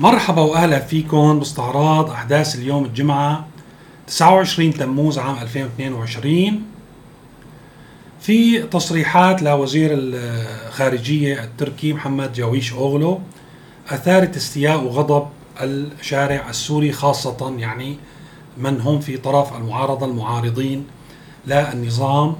مرحبا وأهلا فيكم باستعراض أحداث اليوم الجمعة 29 تموز عام 2022 في تصريحات لوزير الخارجية التركي محمد جاويش أوغلو اثارت استياء وغضب الشارع السوري خاصة يعني من هم في طرف المعارضة المعارضين للنظام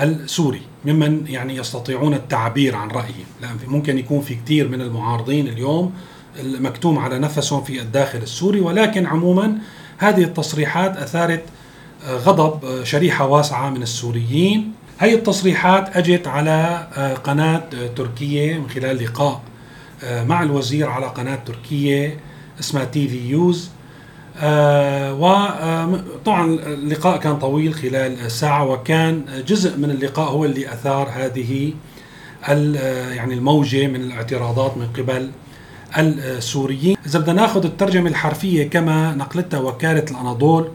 السوري ممن يعني يستطيعون التعبير عن رأيهم. لأن ممكن يكون في كثير من المعارضين اليوم المكتوم على نفسهم في الداخل السوري ولكن عموما هذه التصريحات أثارت آه، غضب آه، شريحة واسعة من السوريين. هي التصريحات أجت على آه، قناة تركية من خلال لقاء مع الوزير على قناة تركية اسمها تي في يوز. وطبعا اللقاء كان طويل خلال ساعة وكان جزء من اللقاء هو اللي أثار هذه يعني الموجة من الاعتراضات من قبل السوريين. إذا بدنا ناخذ الترجمة الحرفية كما نقلتها وكالة الأناضول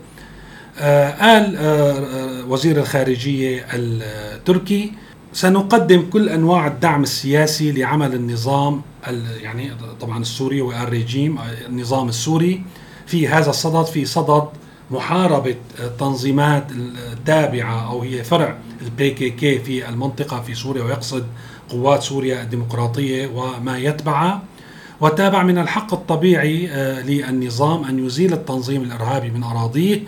آه قال آه, آه، وزير الخارجية التركي سنقدم كل أنواع الدعم السياسي لعمل النظام يعني طبعا السوري والريجيم النظام السوري. في هذا الصدد في صدد محاربة التنظيمات التابعة أو هي فرع البي كي كي في المنطقة في سوريا ويقصد قوات سوريا الديمقراطية وما يتبعها. وتابع من الحق الطبيعي آه، للنظام أن يزيل التنظيم الإرهابي من أراضيه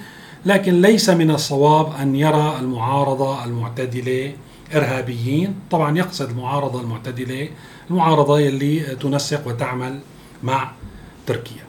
لكن ليس من الصواب أن يرى المعارضة المعتدلة إرهابيين. طبعا يقصد المعارضة المعتدلة المعارضة يلي تنسق وتعمل مع تركيا.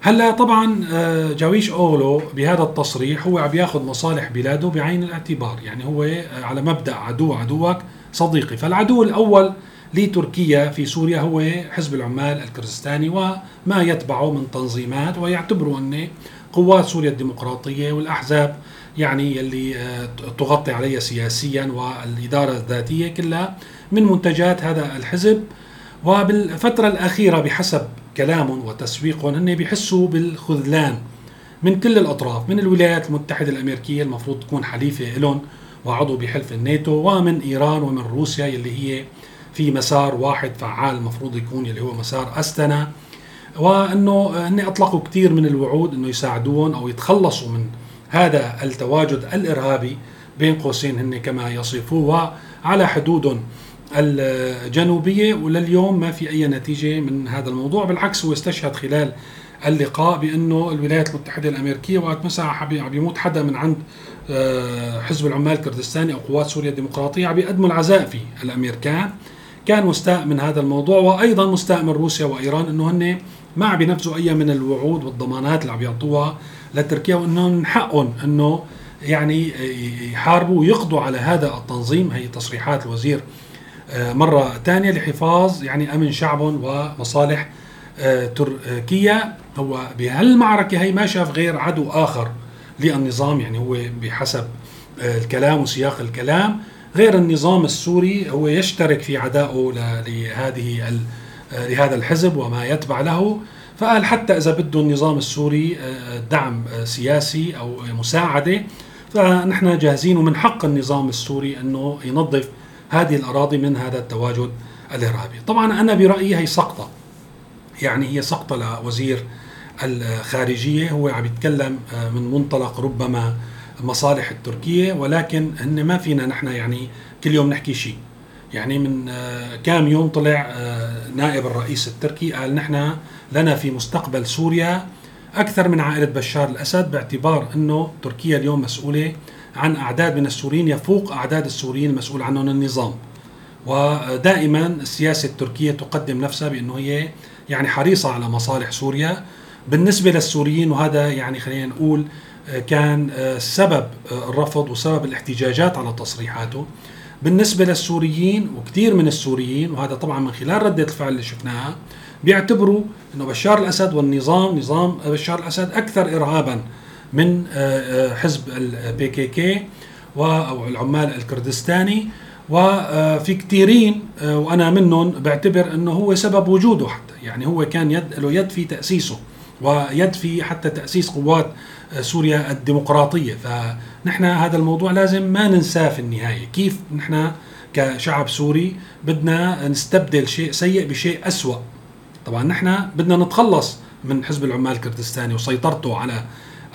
هلأ طبعا آه، جاويش اوغلو بهذا التصريح هو عم ياخذ مصالح بلاده بعين الاعتبار يعني هو آه، على مبدأ عدو عدوك صديقي. فالعدو الأول لتركيا في سوريا هو حزب العمال الكردستاني وما يتبعه من تنظيمات ويعتبروا أن قوات سوريا الديمقراطية والأحزاب يعني اللي آه، تغطي عليها سياسيا والإدارة الذاتية كلها من منتجات هذا الحزب. وبالفترة الأخيرة بحسب كلامهم وتسويقهم هن بيحسوا بالخذلان من كل الأطراف من الولايات المتحدة الأمريكية المفروض تكون حليفة لهم وعضو بحلف الناتو ومن إيران ومن روسيا اللي هي في مسار واحد فعال المفروض يكون اللي هو مسار أستنا وأنه هن اطلقوا كثير من الوعود إنه يساعدون أو يتخلصوا من هذا التواجد الإرهابي بين قوسين هن كما يصفوه على حدودهم الجنوبية. ولليوم ما في أي نتيجة من هذا الموضوع بالعكس هو استشهد خلال اللقاء بأنه الولايات المتحدة الأمريكية وقت مسا عم يموت حدا من عند آه، حزب العمال الكردستاني أو قوات سوريا الديمقراطية عم يقدموا العزاء في الأمريكان. كان مستاء من هذا الموضوع وأيضا مستاء من روسيا وإيران إنه هن ما عم بينفذوا أي من الوعود والضمانات اللي عم يعطوها لتركيا وانه من حقهم إنه يعني يحاربوا ويقضوا على هذا التنظيم. هي تصريحات الوزير آه، مرة ثانية لحفاظ يعني أمن شعبهم ومصالح آه، تركيا. هو بهالمعركة هي ما شاف غير عدو آخر للنظام يعني هو بحسب آه، الكلام وسياق الكلام. غير النظام السوري هو يشترك في عدائه لهذه لهذا الحزب وما يتبع له فقال حتى إذا بده النظام السوري آه، دعم آه، سياسي أو مساعدة فنحن جاهزين ومن حق النظام السوري إنه ينظف هذه الأراضي من هذا التواجد الإرهابي. طبعا أنا برأيي هي سقطة يعني هي سقطة لوزير الخارجية هو عم يتكلم آه، من منطلق ربما المصالح التركية ولكن هن ما فينا نحن يعني كل يوم نحكي شيء يعني من آه، كام يوم طلع آه، نائب الرئيس التركي قال نحن لنا في مستقبل سوريا أكثر من عائلة بشار الأسد باعتبار أنه تركيا اليوم مسؤولة عن أعداد من السوريين يفوق أعداد السوريين المسؤول عنهم النظام. ودائما السياسة التركية تقدم نفسها بأنه هي يعني حريصة على مصالح سوريا. بالنسبة للسوريين وهذا يعني خلينا نقول كان آه، سبب آه، الرفض وسبب الاحتجاجات على تصريحاته. بالنسبة للسوريين وكثير من السوريين وهذا طبعا من خلال ردة الفعل اللي شفناها بيعتبروا إنه بشار الأسد والنظام نظام بشار الأسد أكثر ارهابا من آه، حزب البي كي كي أو العمال الكردستاني. وفي كثيرين وأنا منهم بعتبر إنه هو سبب وجوده حتى. يعني هو كان يد له يد في تأسيسه. ويد في حتى تأسيس قوات سوريا الديمقراطية. فنحن هذا الموضوع لازم ما ننساه في النهاية. كيف نحن كشعب سوري بدنا نستبدل شيء سيء بشيء أسوأ؟ طبعا نحن بدنا نتخلص من حزب العمال الكردستاني وسيطرته على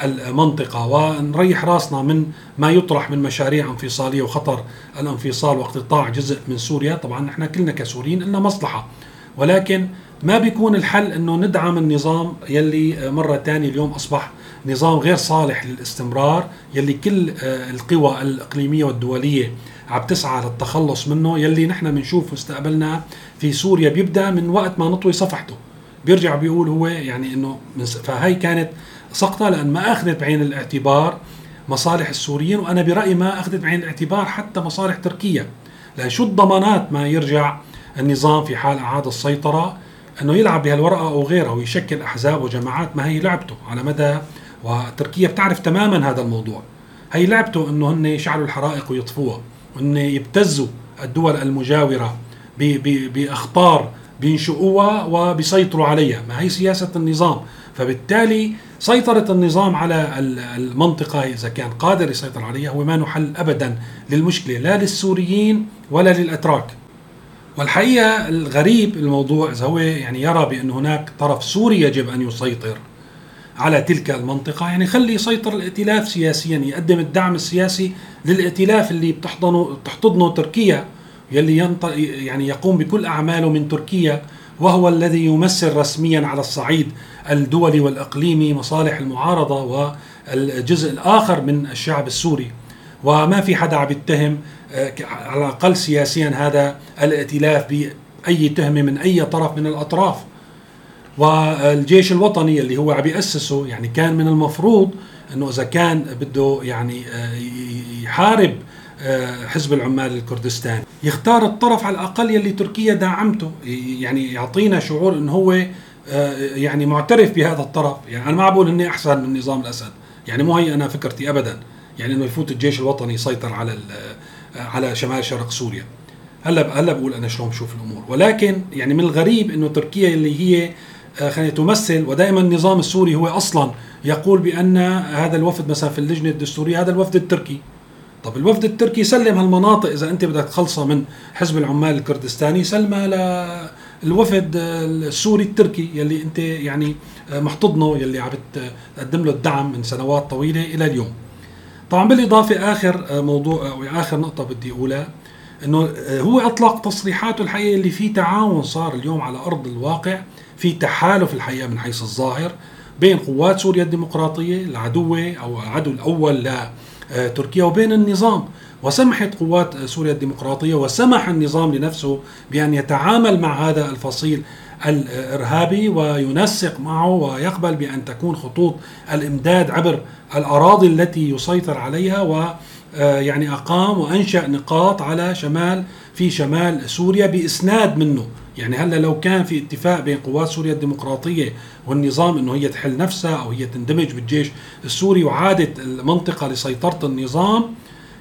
المنطقة ونريح راسنا من ما يطرح من مشاريع انفصالية وخطر الانفصال واقتطاع جزء من سوريا. طبعا نحن كلنا كسوريين لنا مصلحة. ولكن ما بيكون الحل إنه ندعم النظام يلي مرة تانية اليوم أصبح نظام غير صالح للاستمرار يلي كل آه، القوى الإقليمية والدولية عم تسعى للتخلص منه يلي نحن بنشوف مستقبلنا في سوريا بيبدأ من وقت ما نطوي صفحته. بيرجع بيقول هو يعني إنه فهي كانت سقطة لأن ما أخذت بعين الاعتبار مصالح السوريين وأنا برأيي ما أخذت بعين الاعتبار حتى مصالح تركيا. لأن شو الضمانات ما يرجع النظام في حال أعاد السيطرة أنه يلعب بهالورقة أو غيرها ويشكل أحزاب وجماعات ما هي لعبته على مدى وتركيا بتعرف تماما هذا الموضوع. هي لعبته أنه هن يشعلوا الحرائق ويطفوها وان يبتزوا الدول المجاورة بأخطار بينشئوها وبيسيطروا عليها ما هي سياسة النظام. فبالتالي سيطرة النظام على المنطقة إذا كان قادر يسيطر عليها هو ما نحل أبدا للمشكلة لا للسوريين ولا للأتراك. والحقيقة الغريب الموضوع إذا هو يعني يرى بأن هناك طرف سوري يجب أن يسيطر على تلك المنطقة يعني خلي يسيطر الائتلاف سياسيا يقدم الدعم السياسي للائتلاف اللي بتحضنه بتحتضنه تركيا يلي يعني يقوم بكل أعماله من تركيا وهو الذي يمثل رسميا على الصعيد الدولي والإقليمي مصالح المعارضة والجزء الآخر من الشعب السوري. وما في حدا عم يتهم على الأقل سياسيا هذا الائتلاف بأي تهمة من أي طرف من الأطراف. والجيش الوطني اللي هو عم يأسسه يعني كان من المفروض إنه إذا كان بده يعني آه، يحارب آه، حزب العمال الكردستاني. يختار الطرف على الأقل يلي تركيا داعمته. يعني يعطينا شعور إنه هو آه، يعني معترف بهذا الطرف. يعني أنا ما بقول إني أحسن من نظام الأسد. يعني مو هي أنا فكرتي ابدا. يعني إنه يفوت الجيش الوطني يسيطر على على شمال شرق سوريا. هلا هلا بقول أنا شلون بشوف الأمور. ولكن يعني من الغريب إنه تركيا اللي هي آه، خلينا تمثل ودائما النظام السوري هو أصلا يقول بأن هذا الوفد مثلا في اللجنة الدستورية هذا الوفد التركي. طب الوفد التركي سلم هالمناطق إذا أنت بدك تخلصها من حزب العمال الكردستاني سلمها للوفد السوري التركي يلي أنت يعني آه، محتضنه يلي عم تقدم له الدعم من سنوات طويلة إلى اليوم. طبعا بالإضافة آخر آه، موضوع أو اخر نقطة بدي أقولها إنه هو أطلق تصريحاته الحقيقة اللي في تعاون صار اليوم على أرض الواقع في تحالف الحقيقة من حيث الظاهر بين قوات سوريا الديمقراطية العدوة أو العدو الأول لتركيا وبين النظام. وسمحت قوات سوريا الديمقراطية وسمح النظام لنفسه بأن يتعامل مع هذا الفصيل الإرهابي وينسق معه ويقبل بأن تكون خطوط الإمداد عبر الأراضي التي يسيطر عليها و يعني أقام وأنشأ نقاط على شمال في شمال سوريا بإسناد منه. يعني هلا لو كان في اتفاق بين قوات سوريا الديمقراطية والنظام إنه هي تحل نفسها أو هي تندمج بالجيش السوري وعادت المنطقة لسيطرة النظام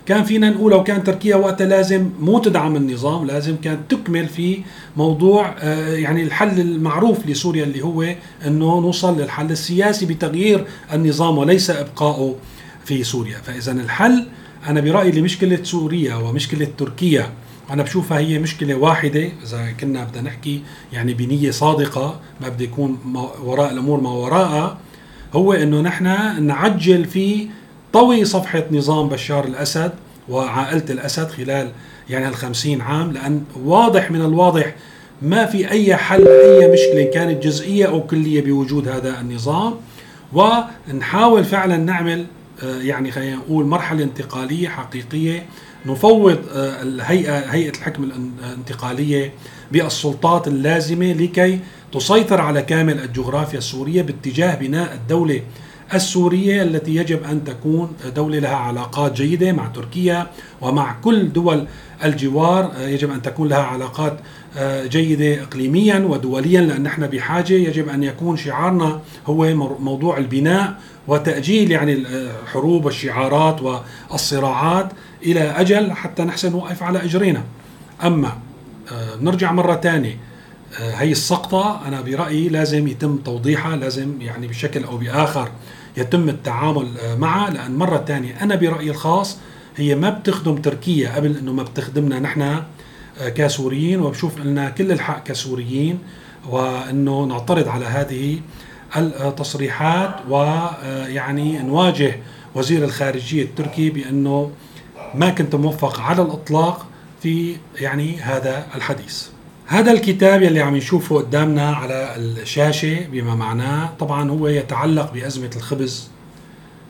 كان فينا نقول لو كان تركيا وقتها لازم مو تدعم النظام لازم كانت تكمل في موضوع آه، يعني الحل المعروف لسوريا اللي هو إنه نوصل للحل السياسي بتغيير النظام وليس ابقائه في سوريا. فإذا الحل أنا برأيي لمشكلة سوريا ومشكلة تركيا أنا بشوفها هي مشكلة واحدة. إذا كنا بدنا نحكي يعني بنية صادقة ما بده يكون وراء الأمور ما وراءها هو إنه نحن نعجل في طوي صفحة نظام بشار الأسد وعائلة الأسد خلال يعني الخمسين عام لأن واضح من الواضح ما في أي حل لأي مشكلة كانت جزئية أو كلية بوجود هذا النظام. ونحاول فعلا نعمل آه، يعني خلينا نقول مرحلة انتقالية حقيقية نفوض آه، الهيئة هيئة الحكم الانتقالية بالسلطات اللازمة لكي تسيطر على كامل الجغرافيا السورية باتجاه بناء الدولة السورية التي يجب أن تكون دولة لها علاقات جيدة مع تركيا ومع كل دول الجوار آه، يجب أن تكون لها علاقات آه، جيدة إقليميا ودوليا لأن نحن بحاجة يجب أن يكون شعارنا هو موضوع البناء وتأجيل يعني الحروب والشعارات والصراعات إلى أجل حتى نحسن نوقف على إجرينا. أما آه، نرجع مرة ثانية هي السقطة أنا برأيي لازم يتم توضيحها لازم يعني بشكل أو بآخر يتم التعامل معها لأن مرة ثانية أنا برأيي الخاص هي ما بتخدم تركيا قبل إنه ما بتخدمنا نحن آه، كسوريين وبشوف لنا كل الحق كسوريين وإنه نعترض على هذه التصريحات ويعني نواجه وزير الخارجية التركي بإنه ما كنت موفق على الإطلاق في يعني هذا الحديث. هذا الكتاب يلي عم نشوفه قدامنا على الشاشة بما معناه طبعا هو يتعلق بأزمة الخبز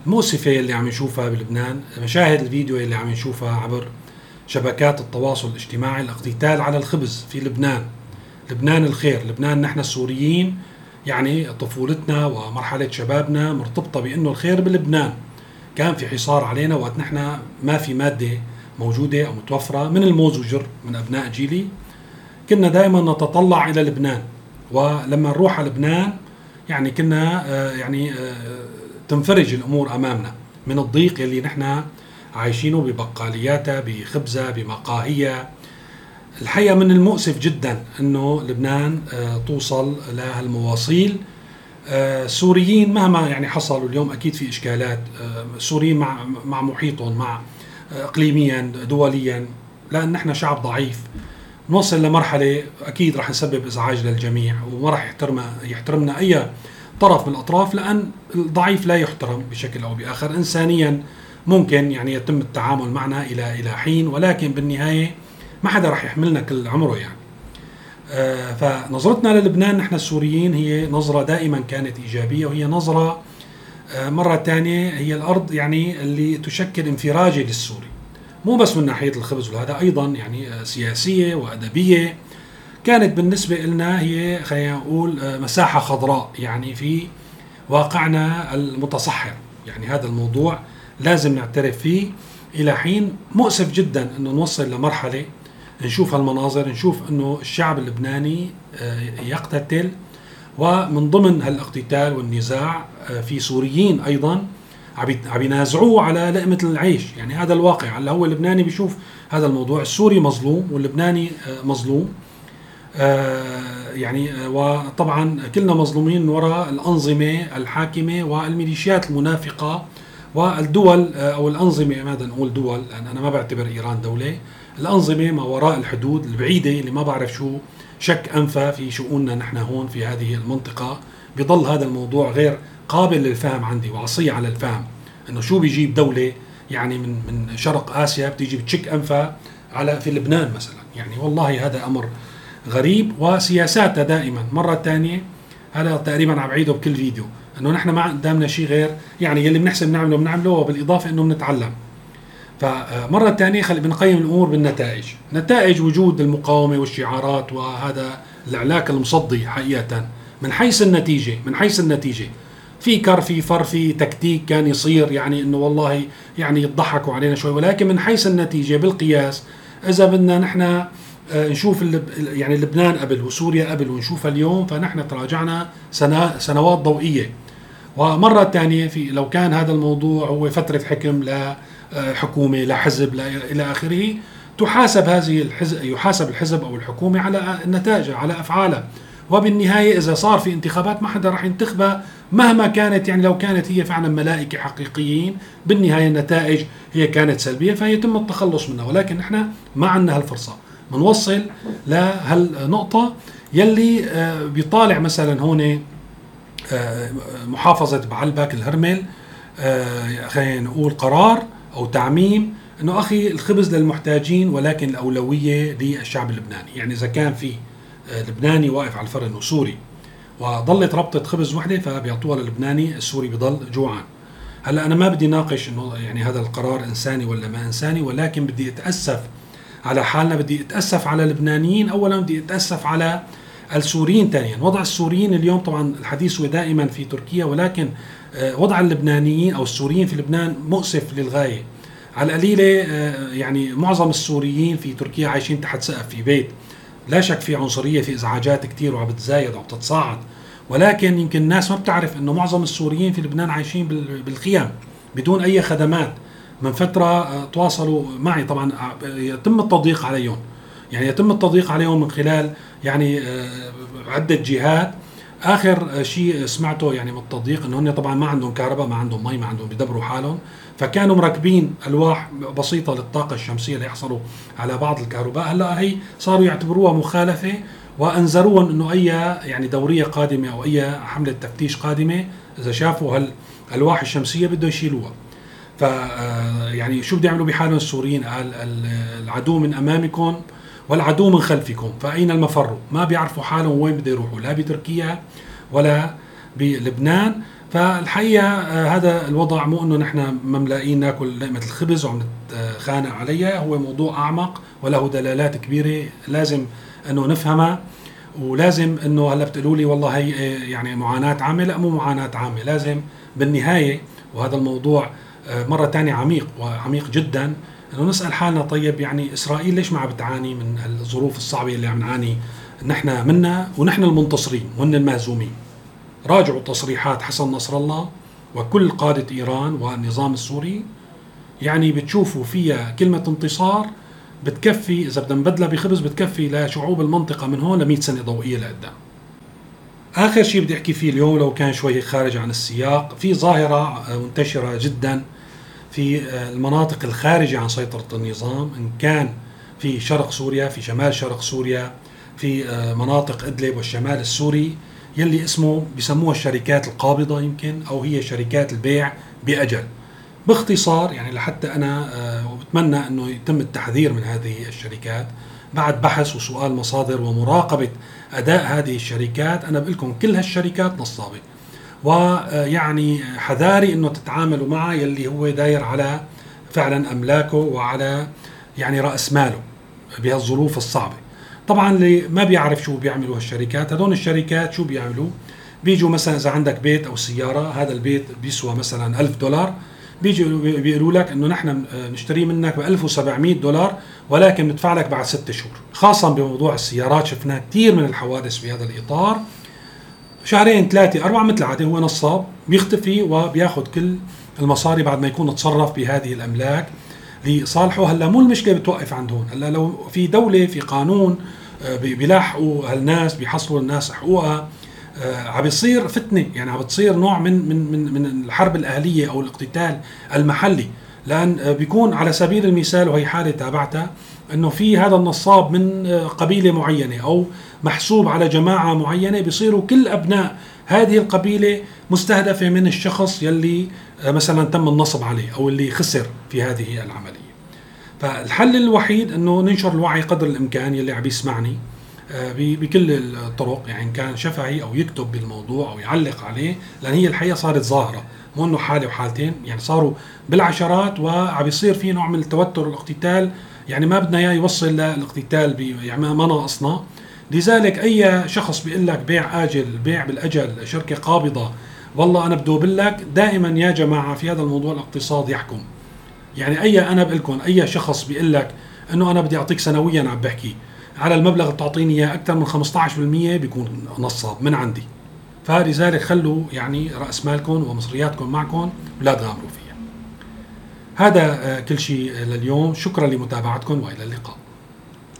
المؤسفه يلي عم نشوفها بلبنان، مشاهد الفيديو يلي عم نشوفها عبر شبكات التواصل الاجتماعي الاقتتال على الخبز في لبنان. لبنان الخير، لبنان نحن السوريين يعني طفولتنا ومرحلة شبابنا مرتبطة بأنه الخير بلبنان. كان في حصار علينا وقت نحن ما في مادة موجودة أو متوفرة من الموز وجر من أبناء جيلي كنا دائما نتطلع إلى لبنان. ولما نروح على لبنان يعني كنا آه، يعني آه، تنفرج الأمور أمامنا. من الضيق اللي نحن عايشينه ببقالياتها بخبزها بمقاهيها الحقيقة من المؤسف جدا إنه لبنان آه، توصل لهالمواصيل السوريين مهما يعني حصلوا اليوم أكيد في إشكالات. السوريين مع مع محيطهم مع اقليميا دوليا. لأن نحن شعب ضعيف. نوصل لمرحلة أكيد رح نسبب إزعاج للجميع وما رح يحترم يحترمنا أي طرف من الأطراف لأن الضعيف لا يحترم بشكل أو بآخر. انسانيا ممكن يعني يتم التعامل معنا إلى إلى حين ولكن بالنهاية ما حدا رح يحملنا كل عمره يعني. آه فنظرتنا للبنان نحن السوريين هي نظرة دائما كانت إيجابية وهي نظرة آه مرة ثانية هي الأرض يعني اللي تشكل انفراجة للسوري. مو بس من ناحية الخبز وهذا أيضا يعني آه، سياسية وأدبية. كانت بالنسبة لنا هي خلينا نقول آه، مساحة خضراء يعني في واقعنا المتصحر. يعني هذا الموضوع لازم نعترف فيه. إلى حين مؤسف جدا إنه نوصل لمرحلة نشوف هالمناظر نشوف إنه الشعب اللبناني آه، يقتتل. ومن ضمن هالإقتتال والنزاع في سوريين أيضا عم ينازعوه على لقمة العيش. يعني هذا الواقع. هلا هو اللبناني بيشوف هذا الموضوع. السوري مظلوم واللبناني آه، مظلوم. آه، يعني آه، وطبعا كلنا مظلومين وراء الأنظمة الحاكمة والميليشيات المنافقة والدول أو الأنظمة ماذا نقول دول لأن أنا ما بعتبر إيران دولة. الأنظمة ما وراء الحدود البعيدة اللي ما بعرف شو شك انفا في شؤوننا نحن هون في هذه المنطقة. بضل هذا الموضوع غير قابل للفهم عندي وعصي على الفهم. إنه شو بيجيب دولة يعني من من شرق آسيا بتيجي بتشك أنفها على في لبنان مثلا. يعني والله هذا أمر غريب وسياساتها دائما. مرة ثانية هذا تقريبا عم بعيده بكل فيديو. إنه نحن ما قدامنا شيء غير يعني يلي بنحسن نعمله بنعمله وبالإضافة إنه بنتعلم. فمرة ثانية خلي بنقيم الأمور بالنتائج. نتائج وجود المقاومة والشعارات وهذا العلاك المصدي حقيقة. من حيث النتيجة من حيث النتيجة. في كر في فر في تكتيك كان يصير يعني إنه والله يعني يضحكوا علينا شوي. ولكن من حيث النتيجة بالقياس إذا بدنا نحن آه، نشوف يعني لبنان قبل وسوريا قبل ونشوفها اليوم فنحن تراجعنا سنوات ضوئية. ومرة ثانية في لو كان هذا الموضوع هو فترة حكم لحكومه لحزب إلى آخره تحاسب هذه الحزب يحاسب الحزب أو الحكومة على نتائجها على افعالها وبالنهاية إذا صار في انتخابات ما حدا راح ينتخبها مهما كانت يعني لو كانت هي فعلا ملائكة حقيقيين بالنهاية النتائج هي كانت سلبية فيتم التخلص منها. ولكن نحن ما عندنا هالفرصة. بنوصل لهالنقطة يلي آه، بيطالع مثلا هون آه، محافظة بعلبك الهرمل آه، خلينا نقول قرار أو تعميم إنه أخي الخبز للمحتاجين ولكن الأولوية للشعب اللبناني، يعني إذا كان في لبناني واقف على الفرن وسوري وظلت ربطة خبز وحدة فبيعطوها للبناني السوري بضل جوعان. هلا أنا ما بدي ناقش إنه يعني هذا القرار إنساني ولا ما إنساني ولكن بدي أتأسف على حالنا بدي أتأسف على اللبنانيين. اولا بدي أتأسف على السوريين ثانيا. وضع السوريين اليوم طبعا الحديث هو دائما في تركيا ولكن آه، وضع اللبنانيين أو السوريين في لبنان مؤسف للغاية. على القليلة آه، يعني معظم السوريين في تركيا عايشين تحت سقف في بيت. لا شك في عنصرية في إزعاجات كثير وعم بتزايد وعم تتصاعد ولكن يمكن الناس ما بتعرف إنه معظم السوريين في لبنان عايشين بالخيام بدون أي خدمات. من فترة آه، تواصلوا معي طبعا آه، يتم التضييق عليهم. يعني يتم التضييق عليهم من خلال يعني آه، عدة جهات آخر شيء سمعته يعني من التضييق إنه هن طبعا ما عندهم كهرباء ما عندهم مي ما عندهم بيدبروا حالهم. فكانوا مركبين ألواح بسيطة للطاقة الشمسية ليحصلوا على بعض الكهرباء. هلأ هي صاروا يعتبروها مخالفة وأنذروهم إنه أي يعني دورية قادمة أو أي حملة تفتيش قادمة إذا شافوا هالألواح الشمسية بده يشيلوها. ف آه، يعني شو بده يعملوا بحالهم السوريين؟ قال العدو من أمامكم والعدو من خلفكم فأين المفر؟ ما بيعرفوا حالهم وين بده يروحوا لا بتركيا ولا بلبنان. فالحقيقة آه، هذا الوضع مو إنه نحن مملائين ناكل لقمة الخبز وعم نتخانق عليها هو موضوع أعمق وله دلالات كبيرة لازم إنه نفهمها. ولازم إنه هلأ بتقولوا لي والله هي آه، يعني معاناة عامة لا مو معاناة عامة لازم بالنهاية وهذا الموضوع آه، مرة ثانية عميق وعميق جدا إنه نسأل حالنا طيب يعني إسرائيل ليش ما عم بتعاني من الظروف الصعبة اللي عم نعاني؟ نحن منها ونحن المنتصرين وهن المهزومين. راجعوا تصريحات حسن نصر الله وكل قادة إيران والنظام السوري. يعني بتشوفوا فيها كلمة انتصار بتكفي إذا بدنا نبدلها بخبز بتكفي لشعوب المنطقة من هون ل 100 سنة ضوئية لقدام. آخر شيء بدي أحكي فيه اليوم لو كان شوي خارج عن السياق في ظاهرة منتشرة جدا في المناطق الخارجة عن سيطرة النظام إن كان في شرق سوريا في شمال شرق سوريا في مناطق إدلب والشمال السوري يلي اسمه بسموها الشركات القابضة يمكن أو هي شركات البيع بأجل. باختصار يعني لحتى أنا آه، وبتمنى أنه يتم التحذير من هذه الشركات بعد بحث وسؤال مصادر ومراقبة أداء هذه الشركات أنا بقول لكم كل هالشركات نصابة. ويعني حذاري أنه تتعاملوا معها يلي هو داير على فعلا أملاكه وعلى يعني رأس ماله بهالظروف الصعبة. طبعا اللي ما بيعرف شو بيعملوا هالشركات هدول الشركات شو بيعملوا؟ بيجوا مثلا إذا عندك بيت أو سيارة هذا البيت بيسوى مثلا ألف دولار بيجوا بيقولوا لك إنه نحن نشتريه منك ب 1700 دولار ولكن ندفع لك بعد ست شهور. خاصه بموضوع السيارات شفنا كثير من الحوادث في هذا الإطار. شهرين ثلاثة أربعة مثل العادة هو نصاب بيختفي وبياخذ كل المصاري بعد ما يكون تصرف بهذه الأملاك لصالحه. هلا مو المشكلة بتوقف عند هون هلا لو في دولة في قانون آه، بيلاحقوا هالناس بيحصلوا الناس حقوقها آه، عم بيصير فتنة يعني عم بتصير نوع من من من من الحرب الأهلية أو الاقتتال المحلي. لأن آه، بيكون على سبيل المثال وهي حالة تابعتها إنه في هذا النصاب من قبيلة معينة أو محسوب على جماعة معينة بيصيروا كل أبناء هذه القبيلة مستهدفة من الشخص يلي مثلا تم النصب عليه أو اللي خسر في هذه العملية. فالحل الوحيد إنه ننشر الوعي قدر الإمكان يلي عم يسمعني آه، بكل الطرق يعني إن كان شفهي أو يكتب بالموضوع أو يعلق عليه لأن هي الحقيقة صارت ظاهرة مو انه حالة وحالتين. يعني صاروا بالعشرات وعم يصير في نوع من التوتر والاقتتال. يعني ما بدنا إياه يوصل للاقتتال يعني ما ناقصنا. لذلك أي شخص بيقول لك بيع آجل بيع بالأجل شركة قابضة والله أنا بدوب لك دائما يا جماعة في هذا الموضوع الاقتصاد يحكم. يعني أي أنا بقول لكم أي شخص بيقول لك إنه أنا بدي أعطيك سنويا عم بحكي على المبلغ اللي بتعطيني إياه أكثر من 15% بيكون نصاب من عندي. فلذلك خلوا يعني رأس مالكم ومصرياتكم معكم ولا تغامروا فيها. هذا آه، كل شيء لليوم. شكرا لمتابعتكم وإلى اللقاء.